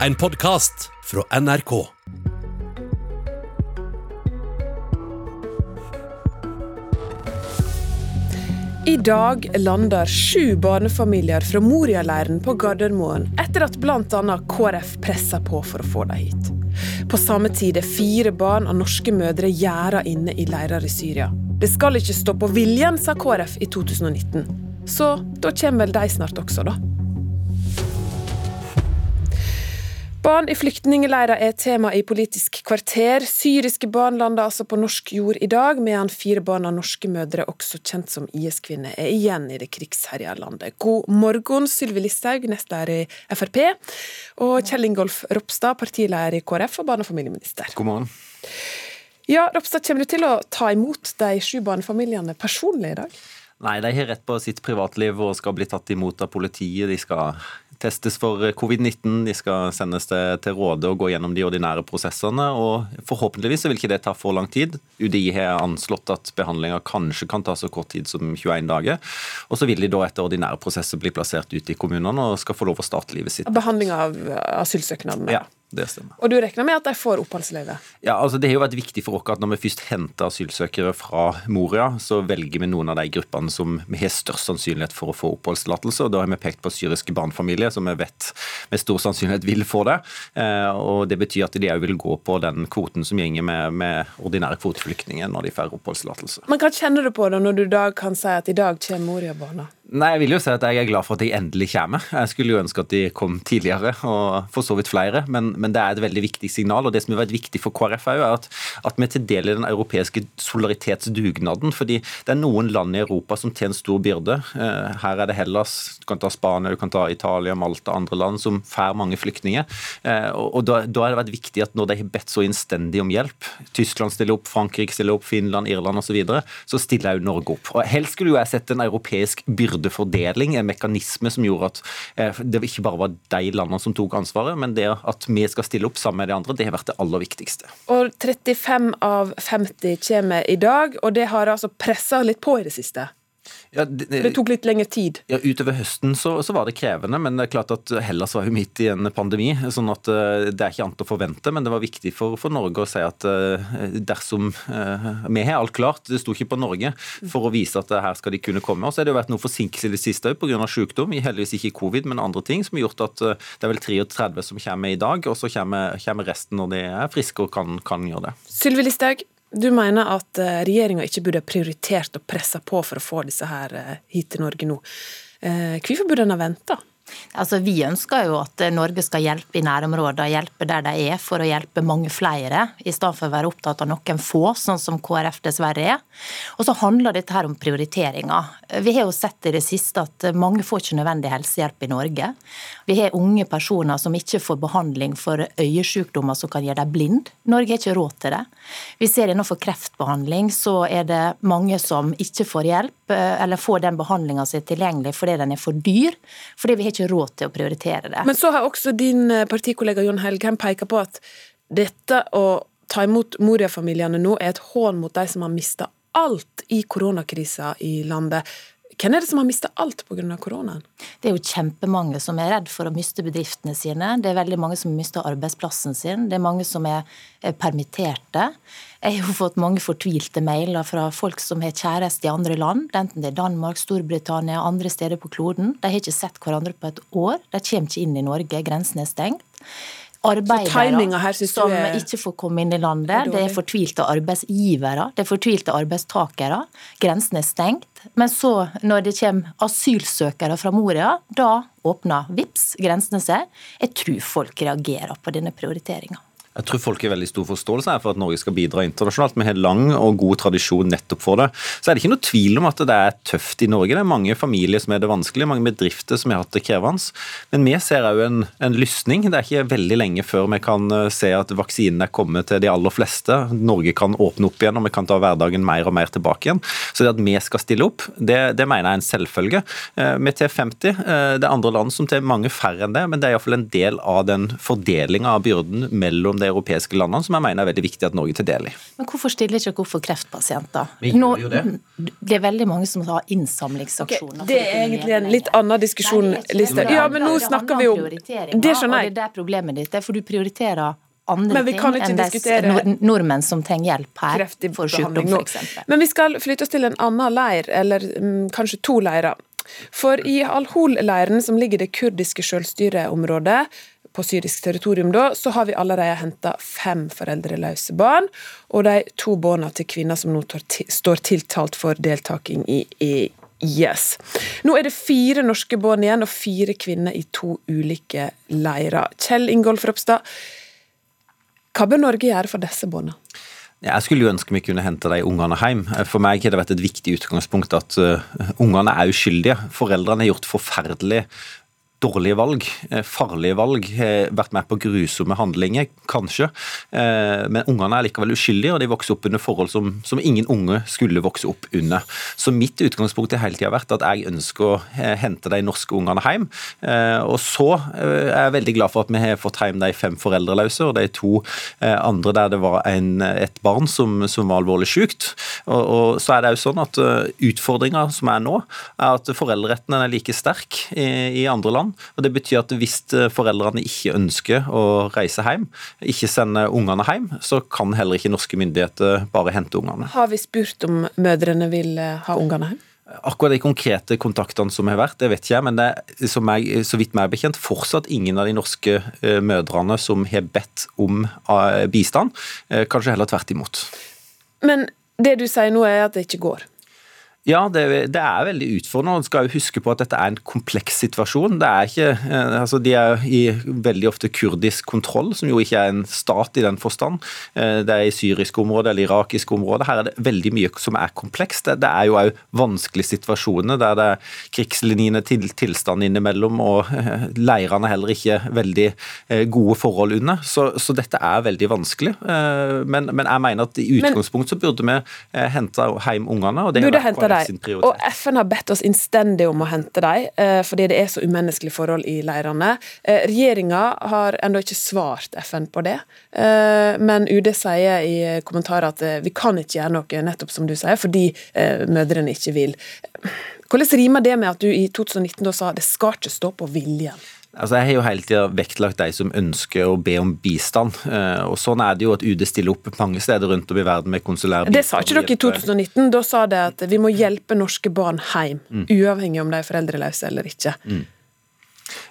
En podkast fra NRK. I dag lander sju barnefamilier fra Moria-leiren på Gardermoen etter at bl.a. KrF pressa på for å få dem hit. På samme tid er fire barn av norske mødre gjerda inne i leirer i Syria. Det skal ikke stå på viljen, sa KrF i 2019. Så da kommer vel de snart også, da. Barn i flyktningleirer er tema i Politisk kvarter. Syriske barn lander altså på norsk jord i dag, medan fire barn av norske mødre, også kjent som IS-kvinner, er igjen i det krigsherja landet. God morgen, Sylvi Listhaug, nestleder i Frp, og Kjell Ingolf Ropstad, partileder i KrF og barne- og familieminister. God morgen. Ja, Ropstad, kommer du til å ta imot de sju barnefamiliene personlig i dag? Nei, de har rett på sitt privatliv og skal bli tatt imot av politiet. De skal testes for covid-19, de skal sendes til, Rådet og gå gjennom de ordinære prosessene. og Forhåpentligvis vil ikke det ta for lang tid. UDI har anslått at behandlinga kanskje kan ta så kort tid som 21 dager. Og så vil de da etter ordinære prosesser bli plassert ute i kommunene og skal få lov å starte livet sitt. Behandling av asylsøknadene? Ja. Det stemmer. Og du regner med at de får oppholdsløyve? Ja, altså Det har jo vært viktig for oss at når vi først henter asylsøkere fra Moria, så velger vi noen av de gruppene som vi har størst sannsynlighet for å få oppholdstillatelse. og Da har vi pekt på syriske barnefamilier, som vi vet med stor sannsynlighet vil få det. Eh, og Det betyr at de òg vil gå på den kvoten som gjenger med, med ordinære kvoteflyktninger når de får oppholdstillatelse. Men hva kjenner du på da når du i dag kan si at i dag kommer Moria-barna? Nei, Jeg vil jo si at jeg er glad for at de endelig kommer. Jeg skulle jo ønske at de kom tidligere, og for så vidt flere. Men, men det er et veldig viktig signal. og Det som har vært viktig for KrF, er at, at vi til del i den europeiske solidaritetsdugnaden. fordi det er noen land i Europa som tjener stor byrde. Eh, her er det Hellas, du kan ta Spania, du kan ta Italia, Malta, andre land som får mange flyktninger. Eh, og da, da har det vært viktig at når de har bedt så innstendig om hjelp, Tyskland stiller opp, Frankrike stiller opp, Finland, Irland osv., så, videre, så stiller jo Norge opp. Og Helst skulle jo jeg sett en europeisk byrdefordeling, en mekanisme som gjorde at eh, det ikke bare var de landene som tok ansvaret, men det at vi skal stille opp sammen med de andre, det har vært det aller viktigste. Og 35 av 50 kommer i dag, og det har altså pressa litt på i det siste? Ja, det, det, tok litt lengre tid? Ja, Utover høsten så, så, var det krevende, men det er klart at Hellas var jo midt i en pandemi. sånn at uh, Det er ikke annet å forvente, men det var viktig for, for Norge å si at uh, dersom uh, Vi har alt klart, det sto ikke på Norge, for å vise at her skal de kunne komme. Og så har det jo vært noe forsinkelse i det siste òg pga. sykdom, heldigvis ikke covid, men andre ting, som har gjort at det er vel 33 som kommer i dag, og så kommer, kommer resten når de er friske og kan, kan gjøre det. Sylvi Listhaug, du mener at eh, regjeringa ikke burde prioritert og pressa på for å få disse her eh, hit til Norge nå. Eh, hvorfor burde en ha venta? Altså, vi ønsker jo at Norge skal hjelpe i nærområdene, hjelpe der de er, for å hjelpe mange flere, i stedet for å være opptatt av noen få, sånn som KrF dessverre er. Og så handler dette her om prioriteringer. Vi har jo sett i det siste at mange får ikke nødvendig helsehjelp i Norge. Vi har unge personer som ikke får behandling for øyesykdommer som kan gjøre dem blind. Norge har ikke råd til det. Vi ser innenfor kreftbehandling så er det mange som ikke får hjelp, eh, eller få den behandlinga si tilgjengelig fordi den er for dyr. fordi vi har ikke råd til å prioritere det. Men så har også din eh, partikollega Jon Helgheim peka på at dette å ta imot Moria-familiene nå er et hån mot de som har mista alt i koronakrisa i landet. Hvem er det som har mista alt pga. koronaen? Det er jo kjempemange som er redd for å miste bedriftene sine. Det er veldig mange som har mista arbeidsplassen sin. Det er mange som er permitterte. Jeg har fått mange fortvilte mailer fra folk som har kjæreste i andre land, enten det er Danmark, Storbritannia, andre steder på kloden. De har ikke sett hverandre på et år. De kommer ikke inn i Norge, grensen er stengt. Arbeidere som er... ikke får komme inn i landet. Det er fortvilte arbeidsgivere, det er fortvilte arbeidstakere. Grensen er stengt. Men så, når det kommer asylsøkere fra Moria, da åpner VIPS grensene seg. Jeg tror folk reagerer på denne prioriteringa. Jeg tror folk har veldig stor forståelse for at Norge skal bidra internasjonalt. Vi har lang og god tradisjon nettopp for det. Så er det ikke noe tvil om at det er tøft i Norge. Det er mange familier som er det vanskelig, mange bedrifter som har hatt det krevende. Men vi ser òg en, en lysning. Det er ikke veldig lenge før vi kan eh, se at vaksinen er kommet til de aller fleste. Norge kan åpne opp igjen og vi kan ta hverdagen mer og mer tilbake igjen. Så det at vi skal stille opp, det, det mener jeg er en selvfølge. Eh, vi tar 50. Det er andre land som tar mange færre enn det, men det er iallfall en del av den fordelinga av byrden mellom de europeiske landene, som jeg mener er veldig viktig at Norge tar del i. Men hvorfor stiller ikke dere for kreftpasienter? Jo det. det er veldig mange som har innsamlingsaksjoner. Okay, det er egentlig en litt annen diskusjon, Listhaug. Ja, men nå snakker vi om Det skjønner jeg. Og det er der problemet ditt er, for du prioriterer andre men vi kan ikke diskutere nordmenn som trenger hjelp her for sykdom, f.eks. Men vi skal flytte oss til en annen leir, eller mm, kanskje to leirer. For i Al-Hol-leiren, som ligger i det kurdiske selvstyreområdet, på syrisk territorium, da, så har vi allerede henta fem foreldreløse barn. Og de to barna til kvinner som nå står tiltalt for deltaking i IS. Nå er det fire norske barn igjen, og fire kvinner i to ulike leirer. Kjell Ingolf Ropstad, hva bør Norge gjøre for disse barna? Jeg skulle jo ønske vi kunne hente de ungene hjem. For meg har det vært et viktig utgangspunkt at uh, ungene er uskyldige. Foreldrene har gjort forferdelig dårlige valg, eh, farlige valg, har vært med på grusomme handlinger, kanskje. Eh, men ungene er likevel uskyldige, og de vokser opp under forhold som, som ingen unge skulle vokse opp under. Så mitt utgangspunkt har hele tida vært at jeg ønsker å eh, hente de norske ungene hjem. Og så er jeg veldig glad for at vi har fått hjem de fem foreldreløse og de to andre der det var en, et barn som, som var alvorlig sykt. Og, og, så er det jo sånn at utfordringa som er nå, er at foreldreretten er like sterk i, i andre land og Det betyr at hvis eh, foreldrene ikke ønsker å reise hjem, ikke sende ungene hjem, så kan heller ikke norske myndigheter bare hente ungene. Har vi spurt om mødrene vil eh, ha ungene hjem? Akkurat de konkrete kontaktene som har vært, det vet ikke jeg, men det er som jeg, så vidt meg bekjent fortsatt ingen av de norske uh, mødrene som har bedt om bistand. Kanskje heller tvert imot. Men det du sier nå er at det ikke går? Ja, det, det, er veldig utfordrende. Man skal jo huske på at dette er en kompleks situasjon. Det er ikke, eh, altså De er i veldig ofte kurdisk kontroll, som jo ikke er en stat i den forstand. Eh, det er i syriske områder eller irakiske områder. Her er det veldig mye som er komplekst. Det, det er jo òg vanskelige situasjoner der det er krigslinjene til tilstand innimellom, og eh, leirene heller ikke veldig gode forhold under. Så, så dette er veldig vanskelig. Men, men, jeg mener at i utgangspunktet så burde vi hente hjem ungene. og det har deg. Og FN har bedt oss innstendig om å hente dem, eh, fordi det er så umenneskelige forhold i leirene. Eh, Regjeringa har ennå ikke svart FN på det, eh, men UD sier i kommentarer at vi kan ikke gjøre noe, nettopp som du sier, fordi mødrene ikke vil. Hvordan rimer det med at du i 2019 da sa det skal ikke stå på viljen? Altså, Jeg har jo hele tida vektlagt de som ønsker å be om bistand. Eh, og Sånn er det jo at UD stiller opp mange steder rundt om i verden med konsulær bistand. Det sa ikke dere i 2019. Da sa det at vi må hjelpe norske barn hjem, mm. uavhengig om de er foreldreløse eller ikke. Mm.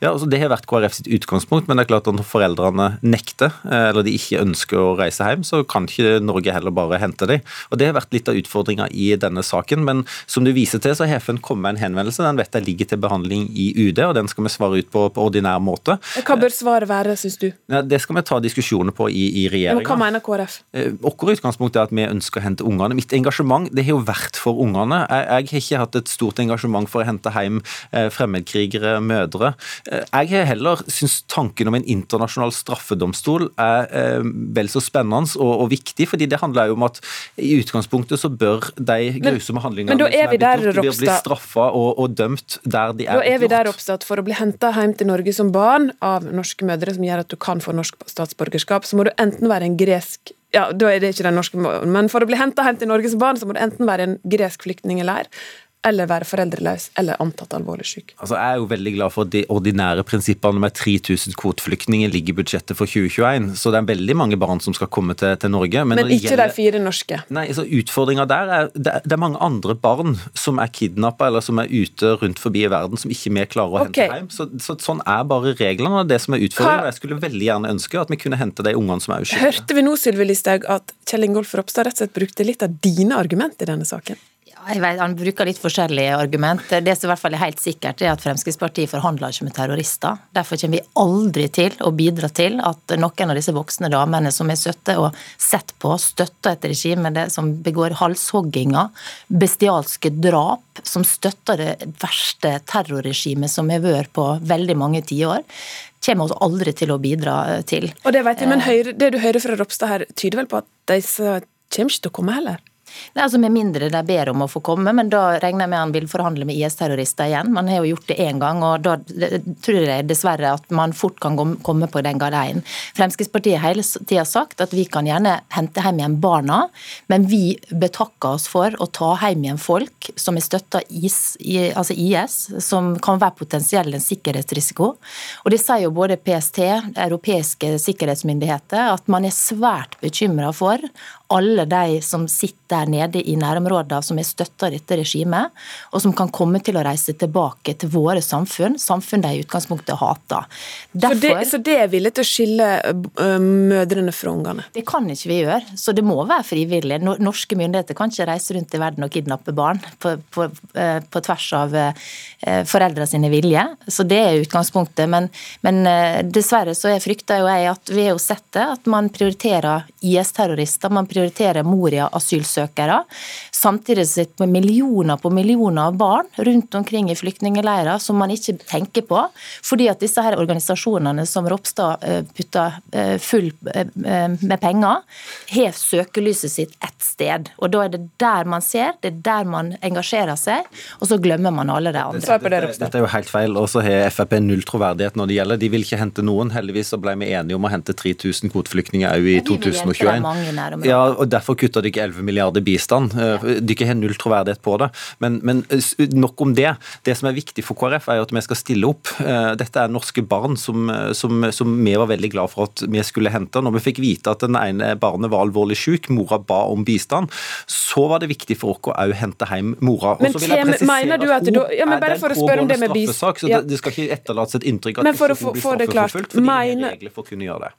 Ja, altså Det har vært KrF sitt utgangspunkt, men det er klart at når foreldrene nekter, eh, eller de ikke ønsker å reise hjem, så kan ikke Norge heller bare hente dem. Og Det har vært litt av utfordringa i denne saken. Men som du viser til, så har FN kommet med en henvendelse. Den vet jeg ligger til behandling i UD, og den skal vi svare ut på på ordinær måte. Hva bør svaret være, syns du? Ja, det skal vi ta diskusjoner på i, i regjeringa. Hva mener KrF? Eh, vårt utgangspunkt er at vi ønsker å hente ungene. Mitt engasjement det har jo vært for ungene. Jeg, jeg har ikke hatt et stort engasjement for å hente hjem eh, fremmedkrigere, mødre. Jeg har heller syns tanken om en internasjonal straffedomstol er eh, vel så spennende og, og, viktig, fordi det handler jo om at i utgangspunktet så bør de grusomme handlingene men, men som er blitt gjort, bli straffa og, og, dømt der de er Da er vi der oppsatt for å bli henta hjem til Norge som barn av norske mødre, som gjør at du kan få norsk statsborgerskap, så må du enten være en gresk ja, da er det ikke den norske Men for å bli henta hjem til Norge som barn, så må du enten være en gresk flyktningleir eller være foreldreløs eller antatt alvorlig syk. Altså, jeg er jo veldig glad for de ordinære prinsippene med 3000 kvoteflyktninger ligger i budsjettet for 2021. Så det er veldig mange barn som skal komme til, til Norge. Men, men ikke gjelder, de fire norske? Nei, så Utfordringa der er det, det, er mange andre barn som er kidnappa eller som er ute rundt forbi i verden som ikke vi klarer å okay. hente hjem. Så, så, Sånn er bare reglene. og det som er utfordringa. Jeg skulle veldig gjerne ønske at vi kunne hente de ungene som er uskyldige. Hørte vi nå, Sylvi Listhaug, at Kjell Ingolf Ropstad rett og slett brukte litt av dine argument i denne saken? Jeg vet, Han bruker litt forskjellige argumenter. Det som i hvert fall er helt sikkert, er at Fremskrittspartiet forhandler ikke med terrorister. Derfor kommer vi aldri til å bidra til at noen av disse voksne damene som er søtte og sett på, støtter et regime som begår halshogginger, bestialske drap, som støtter det verste terrorregimet som har vært på veldig mange tiår, kommer oss aldri til å bidra til. Og Det vet jeg, men høyre, det du hører fra Ropstad her, tyder vel på at disse kommer ikke til å komme heller? Nei, altså Med mindre de ber om å få komme, men da regner jeg med han vil forhandle med IS-terrorister igjen. Man har jo gjort det én gang, og da tror jeg dessverre at man fort kan komme på den galeien. Fremskrittspartiet har hele tida sagt at vi kan gjerne hente hjem igjen barna, men vi betakker oss for å ta hjem igjen folk som er støtta IS, altså IS, som kan være potensiell en sikkerhetsrisiko. Og Det sier jo både PST, europeiske sikkerhetsmyndigheter, at man er svært bekymra for alle de som sitter der nede i nærområdene som er støtta dette regimet, og som kan komme til å reise tilbake til våre samfunn, samfunn de i utgangspunktet hater. Derfor, så, det, så det er villig til å skille mødrene fra ungene? Det kan ikke vi gjøre, så det må være frivillig. Norske myndigheter kan ikke reise rundt i verden og kidnappe barn på, på, på tvers av foreldra sine vilje. Så det er utgangspunktet. Men, men dessverre så frykter jo jeg at vi har jo sett det, at man prioriterer IS-terrorister. man prioriterer prioritere Moria-asylsøkere. Samtidig sitter med millioner på millioner av barn rundt omkring i flyktningleirer som man ikke tenker på, fordi at disse her organisasjonene som Ropstad eh, putter eh, full eh, med penger, har søkelyset sitt ett sted. Og Da er det der man ser, det er der man engasjerer seg, og så glemmer man alle de andre. Dette, dette er jo helt feil. Og så har Frp null troverdighet når det gjelder. De vil ikke hente noen. Heldigvis så ble vi enige om å hente 3000 kvoteflyktninger òg i 2021. Ja, og Derfor kutter de ikke 11 milliarder bistand. Eh, de ikke har null troverdighet på det. Men, men, eh, nok om det. Det som er viktig for KrF, er at vi skal stille opp. Eh, dette er norske barn som, som, som vi var veldig glad for at vi skulle hente. Når vi fikk vite at den ene barnet var alvorlig syk, mora ba om bistand, så var det viktig for oss å hente hjem mora. Men, mener du at du, ja, men bare for å spørre om det med bistand ja. det, skal ikke etterlates et inntrykk at men for å få, få det klart, mener,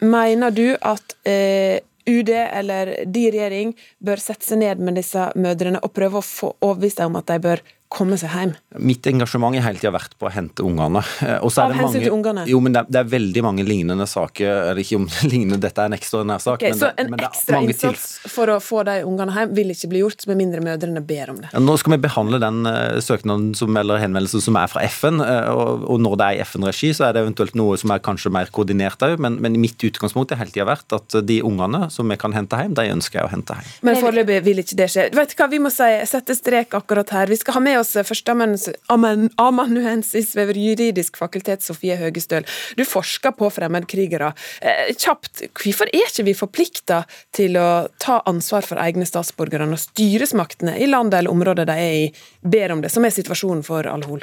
mener du at eh, UD eller de regjering bør sette seg ned med disse mødrene og prøve å få overbevise dem om at de bør komme seg hjem? Mitt engasjement har hele tida vært på å hente ungene. Er Av hensyn til ungene? Jo, men det er, det er, veldig mange lignende saker. Eller ikke om lignende, dette er en ekstraordinær sak. Okay, men så en men ekstra innsats for å få de ungene hjem vil ikke bli gjort, med mindre mødrene ber om det? Ja, nå skal vi behandle den uh, søknaden som, eller henvendelsen som er fra FN. Uh, og, og, når det er i FN-regi, så er det eventuelt noe som er kanskje mer koordinert òg. Men, men mitt utgangspunkt har hele tida vært at de ungene som vi kan hente hjem, de ønsker jeg å hente hjem. Men foreløpig vil ikke det skje. Vet du hva, vi må si, sette strek akkurat her. Vi skal ha med oss førsteamanuensis ved juridisk fakultet, Sofie Høgestøl. Du forsker på fremmedkrigere. Eh, kjapt, hvorfor er ikke vi forplikta til å ta ansvar for egne statsborgere når styresmaktene i landet eller området de er i, ber om det, som er situasjonen for Al-Hol?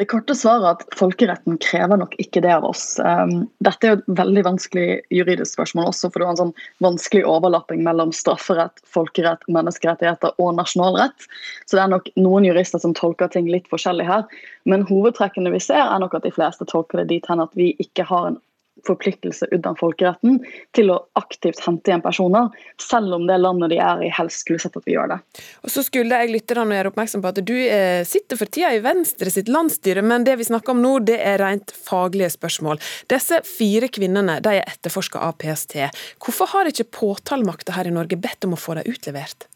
Det korte svaret er at folkeretten krever nok ikke det av oss. Um, dette er jo et veldig vanskelig juridisk spørsmål også, for det er en sånn vanskelig overlapping mellom strafferett, folkerett, menneskerettigheter og nasjonalrett. Så det er nok noen jurister som tolker ting litt forskjellig her. Men hovedtrekkene vi ser, er nok at de fleste tolker det dit hen at vi ikke har en forpliktelse uten folkeretten til å aktivt hente igjen personer, selv om det landet de er i helst skulle sett at vi gjør det. Og så skulle jeg lytterne gjøre oppmerksom på at du eh, sitter for tida i Venstre sitt landsstyre, men det vi snakker om nå, det er rent faglige spørsmål. Disse fire kvinnene de er etterforska av PST. Hvorfor har ikke påtalemakta her i Norge bedt om å få dem utlevert?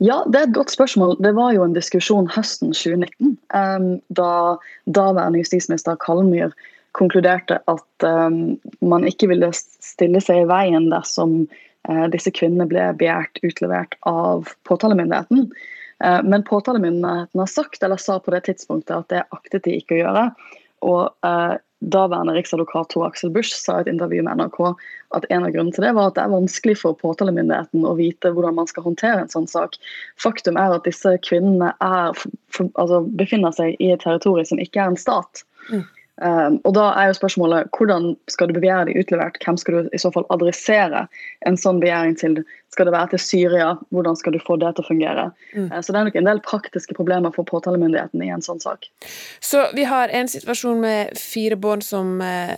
Ja, Det er et godt spørsmål. Det var jo en diskusjon høsten 2019, um, da daværende justisminister Kalmyr konkluderte at um, man ikke ville stille seg i veien dersom uh, disse kvinnene ble begjært utlevert av påtalemyndigheten. Uh, men påtalemyndigheten har sagt, eller sa på det tidspunktet, at det aktet de ikke å gjøre. Og eh, Daværende riksadvokat Tor Axel Busch sa i et intervju med NRK at en av grunnene til det var at det er vanskelig for påtalemyndigheten å vite hvordan man skal håndtere en sånn sak. Faktum er at disse kvinnene er, for, altså, befinner seg i et territorium som ikke er en stat. Mm. Um, og da er jo spørsmålet Hvordan skal du begjære de utlevert? Hvem skal du i så fall adressere en sånn begjæring til? Skal det være til Syria? Hvordan skal du få det til å fungere? Mm. Uh, så det er nok en del praktiske problemer for påtalemyndigheten i en sånn sak. Så vi har en situasjon med fire barn som uh,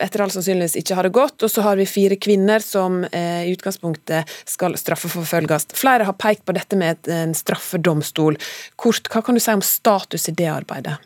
etter all sannsynligvis ikke har det godt, og så har vi fire kvinner som uh, i utgangspunktet skal straffeforfølges. Flere har pekt på dette med en straffedomstol. Kort, hva kan du si om status i det arbeidet?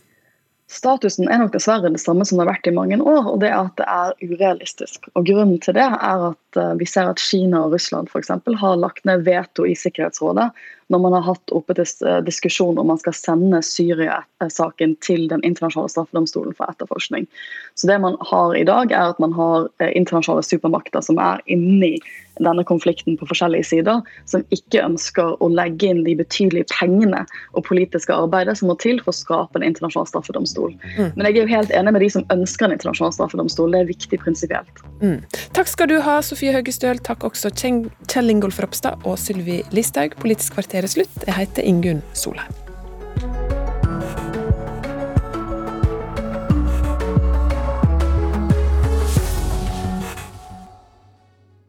Statusen er nok dessverre det samme som det har vært i mange år, og det er at det er urealistisk. Og Grunnen til det er at eh, vi ser at Kina og Russland for eksempel, har lagt ned veto i Sikkerhetsrådet når man har hatt oppe til diskusjon om man skal sende Syria-saken til Den internasjonale straffedomstolen for etterforskning. Så det man har i dag, er at man har internasjonale supermakter som er inni denne konflikten på forskjellige sider, som ikke ønsker å legge inn de betydelige pengene og politiske arbeidet som må til for å skape en internasjonal straffedomstol. Mm. Men jeg er jo helt enig med de som ønsker en internasjonal straffedomstol. Det er viktig prinsipielt. Mm. Takk skal du ha, Sofie Høgestøl. Takk også Kjell Ingolf Ropstad og Sylvi Listhaug. Politisk kvarter slutt. Jeg heter Ingunn Solheim.